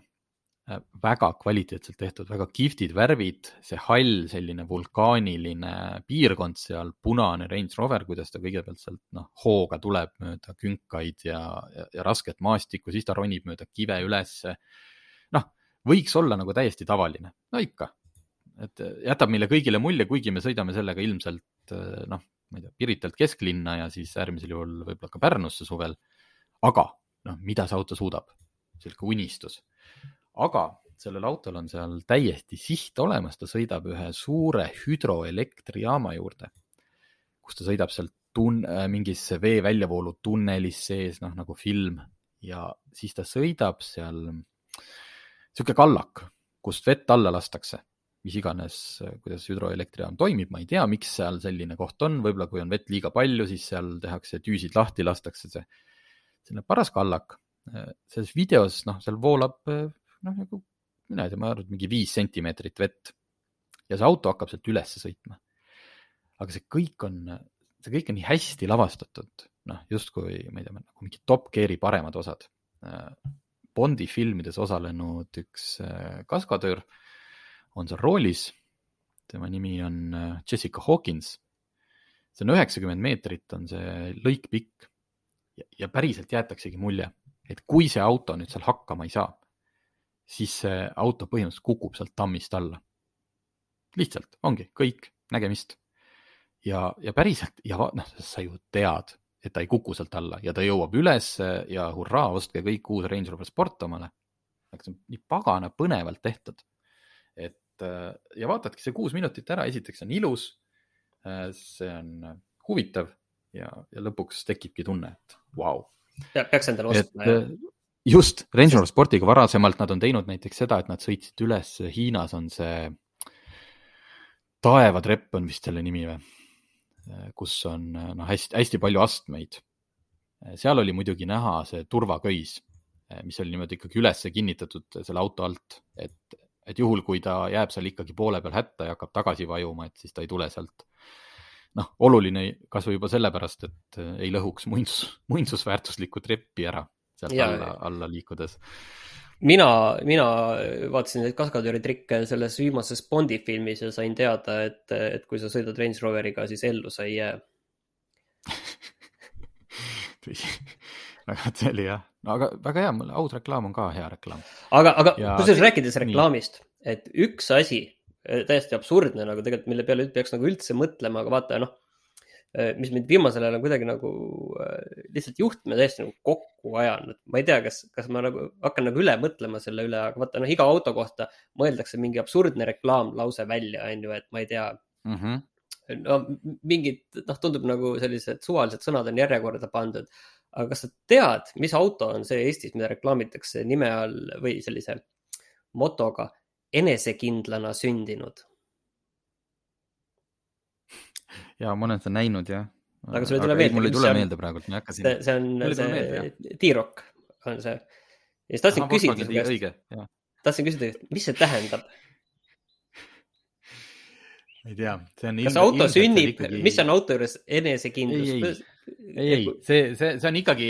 väga kvaliteetselt tehtud, väga kihvtid värvid, see hall, selline vulkaaniline piirkond seal, punane Range Rover, kuidas ta kõigepealt sealt noh, hooga tuleb mööda künkaid ja, ja, ja rasket maastikku, siis ta ronib mööda kive ülesse. Võiks olla nagu täiesti tavaline, no ikka, et jätab meile kõigile mulje, kuigi me sõidame sellega ilmselt noh, ma ei tea, Piritalt kesklinna ja siis äärmisel juhul võib-olla ka Pärnusse suvel. aga noh, mida see auto suudab, sihuke unistus. aga sellel autol on seal täiesti siht olemas, ta sõidab ühe suure hüdroelektrijaama juurde, kus ta sõidab sealt tun-, mingis vee väljavoolu tunnelis sees, noh nagu film. Ja siis ta sõidab seal, sihuke kallak, kust vett alla lastakse mis iganes, kuidas hüdroelektrijaam toimib, ma ei tea, miks seal selline koht on, võib-olla kui on vett liiga palju, siis seal tehakse tüüsid lahti, lastakse see, selline paras kallak. selles videos, noh, seal voolab noh, nagu mina ei tea, ma arvan, et mingi viis sentimeetrit vett ja see auto hakkab sealt üles sõitma. aga see kõik on, see kõik on nii hästi lavastatud, noh, justkui ma ei tea, nagu mingi Top Gear'i paremad osad. Bondi filmides osalenud üks kaskadöör on seal roolis. tema nimi on äh, Jessica Hawkins. see on üheksakümmend meetrit, on see lõik pikk ja, päriselt jäetaksegi mulje, et kui see auto nüüd seal hakkama ei saa, siis see auto põhimõtteliselt kukub sealt tammist alla. lihtsalt ongi kõik, nägemist. ja, ja päriselt ja noh, sa ju tead, et ta ei kuku sealt alla ja ta jõuab üles ja hurraa, ostke kõik uus Range Rover Sport omale. aga see on nii pagana põnevalt tehtud et äh, ja vaatadki see kuus minutit ära, esiteks on ilus, see on huvitav ja, ja lõpuks tekibki tunne, et vau wow.. peaks endale ostma ja äh, just Range Rover Sportiga varasemalt nad on teinud näiteks seda, et nad sõitsid üles, Hiinas on see taevatrepp on vist selle nimi või, kus on noh, hästi-hästi palju astmeid. seal oli muidugi näha see turvaköis, mis oli niimoodi ikkagi üles kinnitatud selle auto alt, et, et juhul, kui ta jääb seal ikkagi poole peal hätta ja hakkab tagasi vajuma, et siis ta ei tule sealt. noh, oluline kasvõi juba sellepärast, et ei lõhuks muinsus, muinsusväärtuslikku treppi ära sealt Jaa, alla, alla liikudes. mina, mina vaatasin neid kaskadööri trikke selles viimases Bondi filmis ja sain teada, et, et kui sa sõidad Range Roveriga, siis ellu sa ei jää. väga, see oli jah, aga väga hea, aus reklaam on ka hea reklaam. aga, aga Ja- kusjuures rääkides reklaamist, et üks asi, täiesti absurdne nagu tegelikult, mille peale peaks nagu üldse mõtlema, aga vaata noh, mis mind viimasel ajal on kuidagi nagu lihtsalt juhtme täiesti nagu kokku ajanud. ma ei tea, kas, kas ma nagu hakkan nagu üle mõtlema selle üle, aga vaata noh, iga auto kohta mõeldakse mingi absurdne reklaamlause välja, on ju, et ma ei tea mm. -hmm no mingid, noh, tundub nagu sellised suvalised sõnad on järjekorda pandud aga kas sa tead, mis auto on see Eestis, mida reklaamitakse nime all või sellise motoga enesekindlana sündinud? Ja ma olen seda näinud jah. aga sulle ei tule meelde? mul ei tule meelde praegu, ma ei hakka siin. see on see T-Rock on see. ja siis tahtsin küsida su käest, tahtsin küsida, mis see tähendab ei tea, see on. kas auto sünnib ikkagi..., mis on auto juures enesekindlus? ei, ei, see, see, see on ikkagi,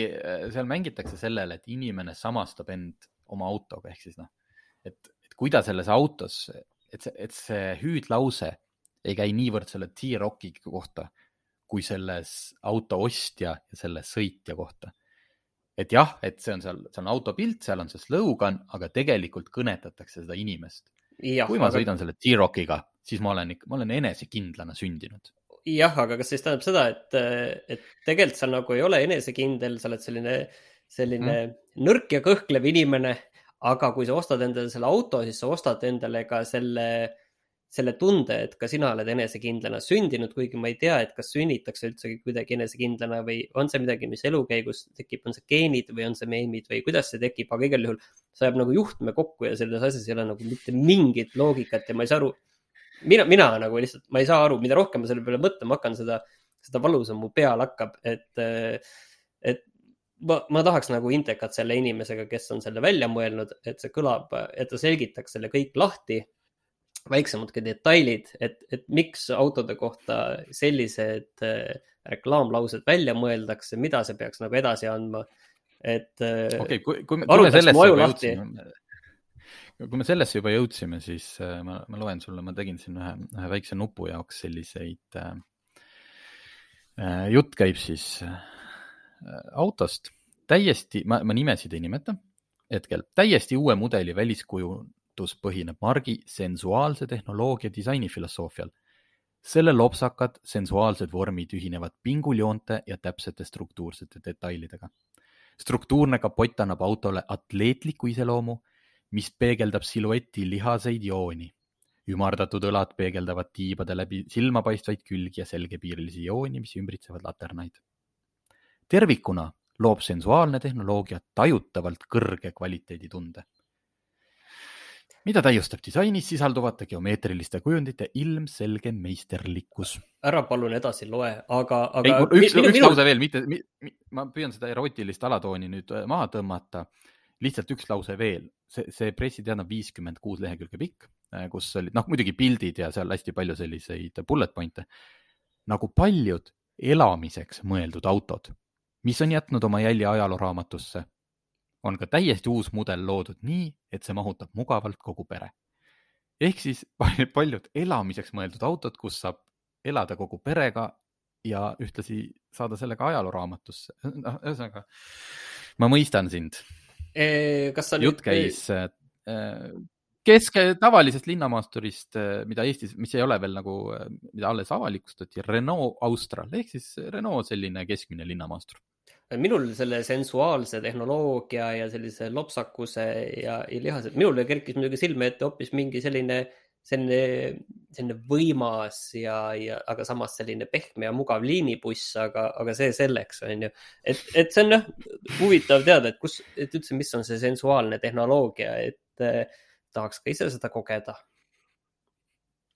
seal mängitakse sellele, et inimene samastab end oma autoga, ehk siis noh, et, et kui ta selles autos, et see, et see hüüdlause ei käi niivõrd selle T-Rocki kohta, kui selles auto ostja ja selle sõitja kohta. et jah, et see on seal, see on auto pilt, seal on see slogan, aga tegelikult kõnetatakse seda inimest. kui ma aga... sõidan selle T-Rockiga, siis ma olen ikka, ma olen enesekindlana sündinud jah, aga kas siis tähendab seda, et, et tegelikult sa nagu ei ole enesekindel, sa oled selline, selline mm. nõrk ja kõhklev inimene, aga kui sa ostad endale selle auto, siis sa ostad endale ka selle, selle tunde, et ka sina oled enesekindlana sündinud, kuigi ma ei tea, et kas sünnitakse üldsegi kuidagi enesekindlana või on see midagi, mis elu käigus tekib, on see geenid või on see meemid või kuidas see tekib, aga igal juhul see jääb nagu juhtme kokku ja selles asjas ei ole nagu mitte mingit loogikat ja ma ei saa aru mina, mina nagu lihtsalt, ma ei saa aru, mida rohkem ma selle peale mõtlema hakkan, seda, seda valusam mu peal hakkab, et, et ma, ma tahaks nagu intekat selle inimesega, kes on selle välja mõelnud, et see kõlab, et ta selgitaks selle kõik lahti, väiksemadki detailid, et, et miks autode kohta sellised äh, reklaamlaused välja mõeldakse, mida see peaks nagu edasi andma. et äh, okay, kui, kui me, kui me sellesse juba jõudsime, kui me sellesse juba jõudsime, siis äh, ma, ma loen sulle, ma tegin siin ühe, ühe väikse nupu jaoks selliseid äh,. jutt käib siis äh, autost, täiesti, ma, ma nimesid ei nimeta hetkel, täiesti uue mudeli väliskujundus põhineb margi sensuaalse tehnoloogia disainifilosoofial. selle lopsakad sensuaalsed vormid ühinevad pinguljoonte ja täpsete struktuursete detailidega. struktuurne kapott annab autole atleetliku iseloomu mis peegeldab silueti lihaseid jooni. ümardatud õlad peegeldavad tiibade läbi silmapaistvaid külgi ja selgepiirilisi jooni, mis ümbritsevad laternaid. tervikuna loob sensuaalne tehnoloogia tajutavalt kõrge kvaliteeditunde mida täiustab disainis sisalduvate geomeetriliste kujundite ilmselge meisterlikkus. ära palun edasi loe, aga, aga. üks, üks minu... lause veel, mitte mi,, ma püüan seda erootilist alatooni nüüd äh, maha tõmmata. lihtsalt üks lause veel, see, see pressiteade on viiskümmend kuus lehekülge pikk, äh, kus olid noh, muidugi pildid ja seal hästi palju selliseid bullet point'e. nagu paljud elamiseks mõeldud autod, mis on jätnud oma jälje ajalooraamatusse, on ka täiesti uus mudel loodud nii, et see mahutab mugavalt kogu pere. ehk siis paljud elamiseks mõeldud autod, kus saab elada kogu perega ja ühtlasi saada sellega ajalooraamatusse. noh, ühesõnaga ma mõistan sind jutt käis äh, kesk, tavalisest linnamaasturist, äh, mida Eestis, mis ei ole veel nagu, äh, mida alles avalikustati, Renault Austral ehk siis Renault selline keskmine linnamaastur. Minul selle sensuaalse tehnoloogia ja sellise lopsakuse ja, ja lihased, minule kerkis muidugi silme ette hoopis mingi selline selline, selline võimas ja, ja aga samas selline pehme ja mugav liinibuss, aga, aga see selleks on ju. et, et see on jah huvitav teada, et kus, et üldse, mis on see sensuaalne tehnoloogia, et eh, tahaks ka ise seda kogeda.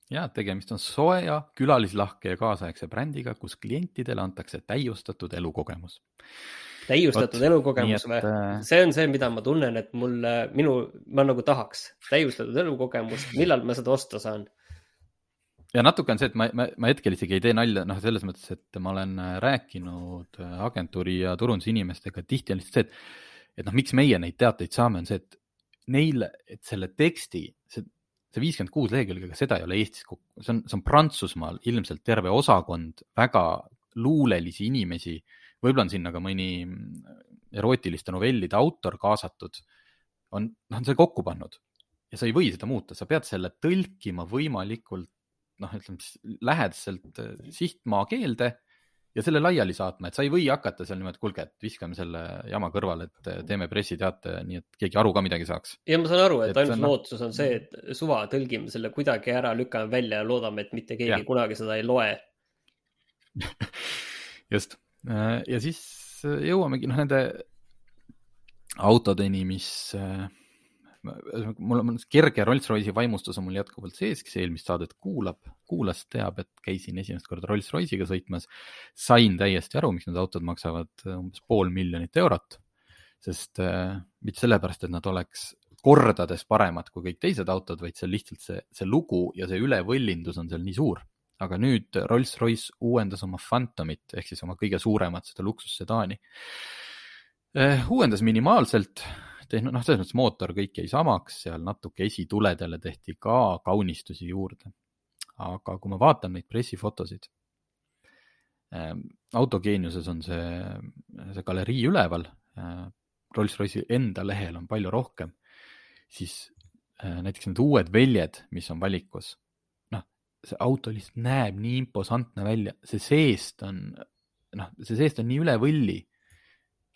Ja tegemist on soe, külalislahke ja kaasaegse brändiga, kus klientidele antakse täiustatud elukogemus täiustatud elukogemus või? Äh, see on see, mida ma tunnen, et mul, minu, ma nagu tahaks täiustatud elukogemust, millal ma seda osta saan? ja natuke on see, et ma, ma, ma hetkel isegi ei tee nalja, noh, selles mõttes, et ma olen äh, rääkinud äh, agentuuri ja turundusinimestega, tihti on lihtsalt see, et, et noh, miks meie neid teateid saame, on see, et neil, et selle teksti, see, see viiskümmend kuus lehekülge, seda ei ole Eestis, see on, see on Prantsusmaal ilmselt terve osakond väga luulelisi inimesi võib-olla on sinna ka mõni erootiliste novellide autor kaasatud, on, noh, on selle kokku pannud. ja sa ei või seda muuta, sa pead selle tõlkima võimalikult noh, ütleme lähedaselt äh, sihtmaa keelde ja selle laiali saatma, et sa ei või hakata seal niimoodi, kuulge, et viskame selle jama kõrvale, et äh, teeme pressiteate, nii et keegi aru ka midagi saaks. ja ma saan aru, et, et ainus lootus on see, et suva tõlgime selle kuidagi ära, lükkame välja ja loodame, et mitte keegi ja. kunagi seda ei loe just äh, ja siis jõuamegi noh, nende autodeni, mis mul on kerge Rolls-Royce'i vaimustus on mul jätkuvalt sees, kes eelmist saadet kuulab, kuulas, teab, et käisin esimest korda Rolls-Royce'iga sõitmas. sain täiesti aru, miks need autod maksavad umbes pool miljonit eurot. sest äh, mitte sellepärast, et nad oleks kordades paremad kui kõik teised autod, vaid see on lihtsalt see, see lugu ja see ülevõllindus on seal nii suur. aga nüüd Rolls-Royce uuendas oma Phantomit ehk siis oma kõige suuremat seda luksussedaani äh,. uuendas minimaalselt tehn-, noh, selles mõttes mootor kõik jäi samaks, seal natuke esituledele tehti ka kaunistusi juurde. aga kui ma vaatan neid pressifotosid äh,, autogeeniuses on see, see galerii üleval äh,, Rolls-Royce'i enda lehel on palju rohkem, siis äh, näiteks need uued väljed, mis on valikus, noh, see auto lihtsalt näeb nii imposantne välja, see seest on, noh, see seest on nii üle võlli,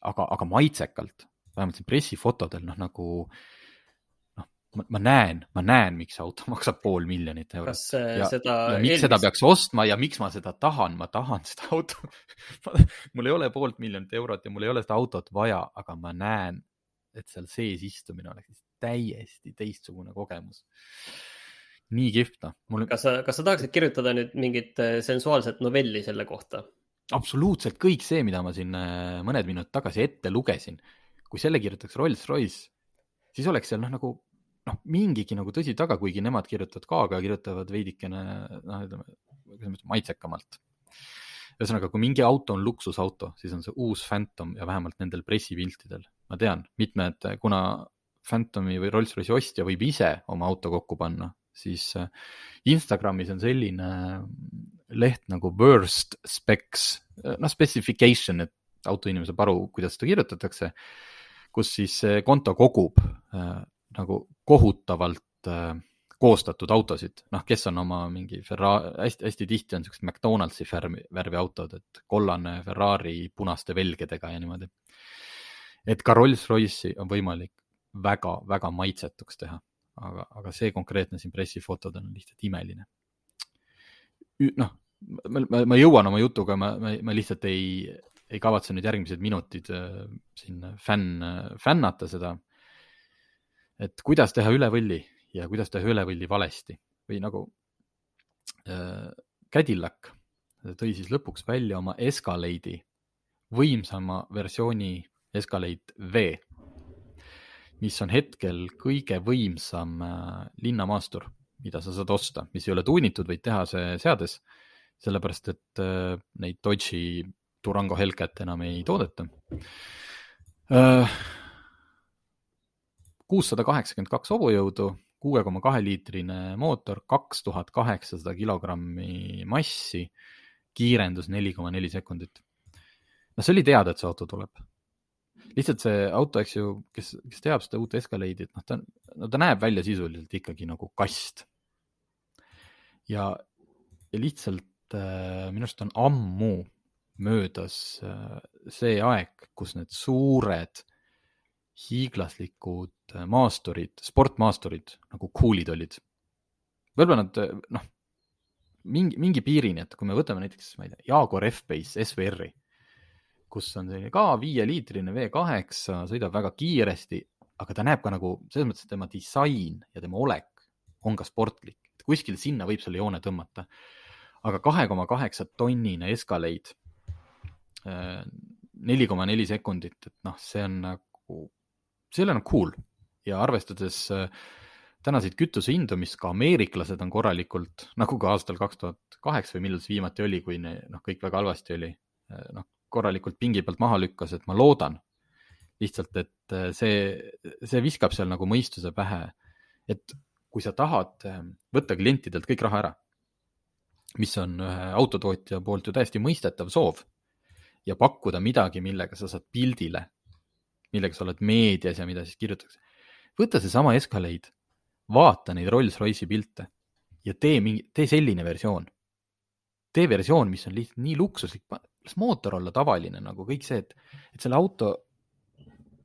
aga, aga maitsekalt vähemalt siin pressifotodel noh, nagu noh, ma näen, ma näen, miks see auto maksab pool miljonit eurot. kas äh, ja, seda ja miks eelmist... seda peaks ostma ja miks ma seda tahan, ma tahan seda autot mul ei ole poolt miljonit eurot ja mul ei ole seda autot vaja, aga ma näen, et seal sees istumine oleks täiesti teistsugune kogemus nii kihvt noh. Mul... kas sa, kas sa tahaksid kirjutada nüüd mingit äh, sensuaalset novelli selle kohta? absoluutselt kõik see, mida ma siin äh, mõned minutid tagasi ette lugesin, kui selle kirjutaks Rolls-Royce, siis oleks seal noh, nagu noh, mingigi nagu tõsi taga, kuigi nemad kirjutavad ka, aga kirjutavad veidikene noh, ütleme, kuidas ma ütlen, maitsekamalt. ühesõnaga, kui mingi auto on luksusauto, siis on see uus Phantom ja vähemalt nendel pressipiltidel, ma tean, mitmed, kuna Phantomi või Rolls-Royce'i ostja võib ise oma auto kokku panna, siis äh, Instagramis on selline leht nagu worst specs, noh specification, et autoinimene saab aru, kuidas seda kirjutatakse kus siis konto kogub äh, nagu kohutavalt äh, koostatud autosid, noh, kes on oma mingi Ferrari, hästi-hästi tihti on siuksed McDonaldsi värvi, värvi autod, et kollane Ferrari punaste velgedega ja niimoodi. et ka Rolls-Royce'i on võimalik väga-väga maitsetuks teha, aga, aga see konkreetne siin pressifotod on lihtsalt imeline. noh, ma, ma, ma jõuan oma jutuga, ma, ma, ma lihtsalt ei, ei kavatse nüüd järgmised minutid äh, siin fänn, fännata seda. et kuidas teha üle võlli ja kuidas teha üle võlli valesti või nagu äh, Cadillac tõi siis lõpuks välja oma Escalade'i, võimsama versiooni Escalade V, mis on hetkel kõige võimsam äh, linnamaastur, mida sa saad osta, mis ei ole tuunitud, vaid teha see seades, sellepärast et äh, neid Dodge'i Durango Hellcat enam ei toodeta. kuussada kaheksakümmend kaks hobujõudu, kuue koma kahe liitrine mootor, kaks tuhat kaheksasada kilogrammi massi, kiirendus neli koma neli sekundit. noh, see oli teada, et see auto tuleb. lihtsalt see auto, eks ju, kes, kes teab seda uut Escalade'it, noh, ta, no ta näeb välja sisuliselt ikkagi nagu kast. ja, ja lihtsalt äh, minu arust on ammu möödas äh, see aeg, kus need suured hiiglaslikud äh, maasturid, sportmaasturid nagu cool'id olid. võib-olla nad äh, noh, mingi, mingi piirini, et kui me võtame näiteks, ma ei tea, Jaguar F-Pace SVR-i, kus on selline ka viieliitrine V8, sõidab väga kiiresti, aga ta näeb ka nagu selles mõttes, et tema disain ja tema olek on ka sportlik, et kuskil sinna võib selle joone tõmmata. aga kahe koma kaheksa tonnine Escalade neli koma neli sekundit, et noh, see on nagu, see ei ole nagu cool. Ja arvestades äh, tänaseid kütusehindu, mis ka ameeriklased on korralikult, nagu ka aastal kaks tuhat kaheksa või millal see viimati oli, kui noh, kõik väga halvasti oli, äh, noh, korralikult pingi pealt maha lükkas, et ma loodan lihtsalt, et äh, see, see viskab seal nagu mõistuse pähe, et kui sa tahad võtta klientidelt kõik raha ära, mis on ühe autotootja poolt ju täiesti mõistetav soov ja pakkuda midagi, millega sa saad pildile, millega sa oled meedias ja mida siis kirjutatakse. võta seesama Escalade, vaata neid Rolls-Royce'i pilte ja tee mingi, tee selline versioon. tee versioon, mis on lihtsalt nii luksuslik, las mootor olla tavaline nagu kõik see, et, et selle auto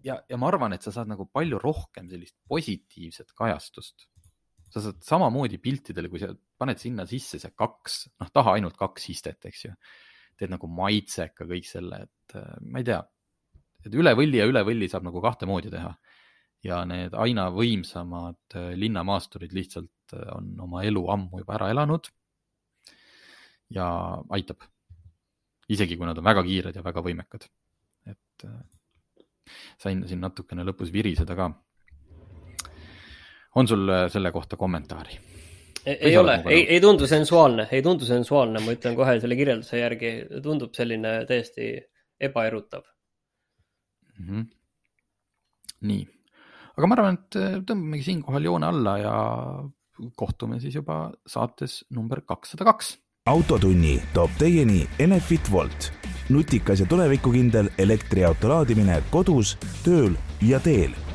ja, ja ma arvan, et sa saad nagu palju rohkem sellist positiivset kajastust. sa saad samamoodi piltidele, kui sa paned sinna sisse see kaks, noh, taha ainult kaks istet, eks ju. Teed nagu maitseka kõik selle, et äh, ma ei tea, et üle võlli ja üle võlli saab nagu kahte moodi teha. ja need aina võimsamad äh, linnamaasturid lihtsalt äh, on oma elu ammu juba ära elanud. ja aitab, isegi kui nad on väga kiired ja väga võimekad, et sain siin natukene lõpus viriseda ka. on sul selle kohta kommentaari? Ei ole, ei, ei tundu sensuaalne, ei tundu sensuaalne, ma ütlen kohe selle kirjelduse järgi, tundub selline täiesti ebaerutav. Mm. -hmm. nii, aga ma arvan, et äh, tõmbamegi siinkohal joone alla ja kohtume siis juba saates number kakssada kaks. autotunni toob teieni Enefit Volt nutikas ja tulevikukindel elektriauto laadimine kodus, tööl ja teel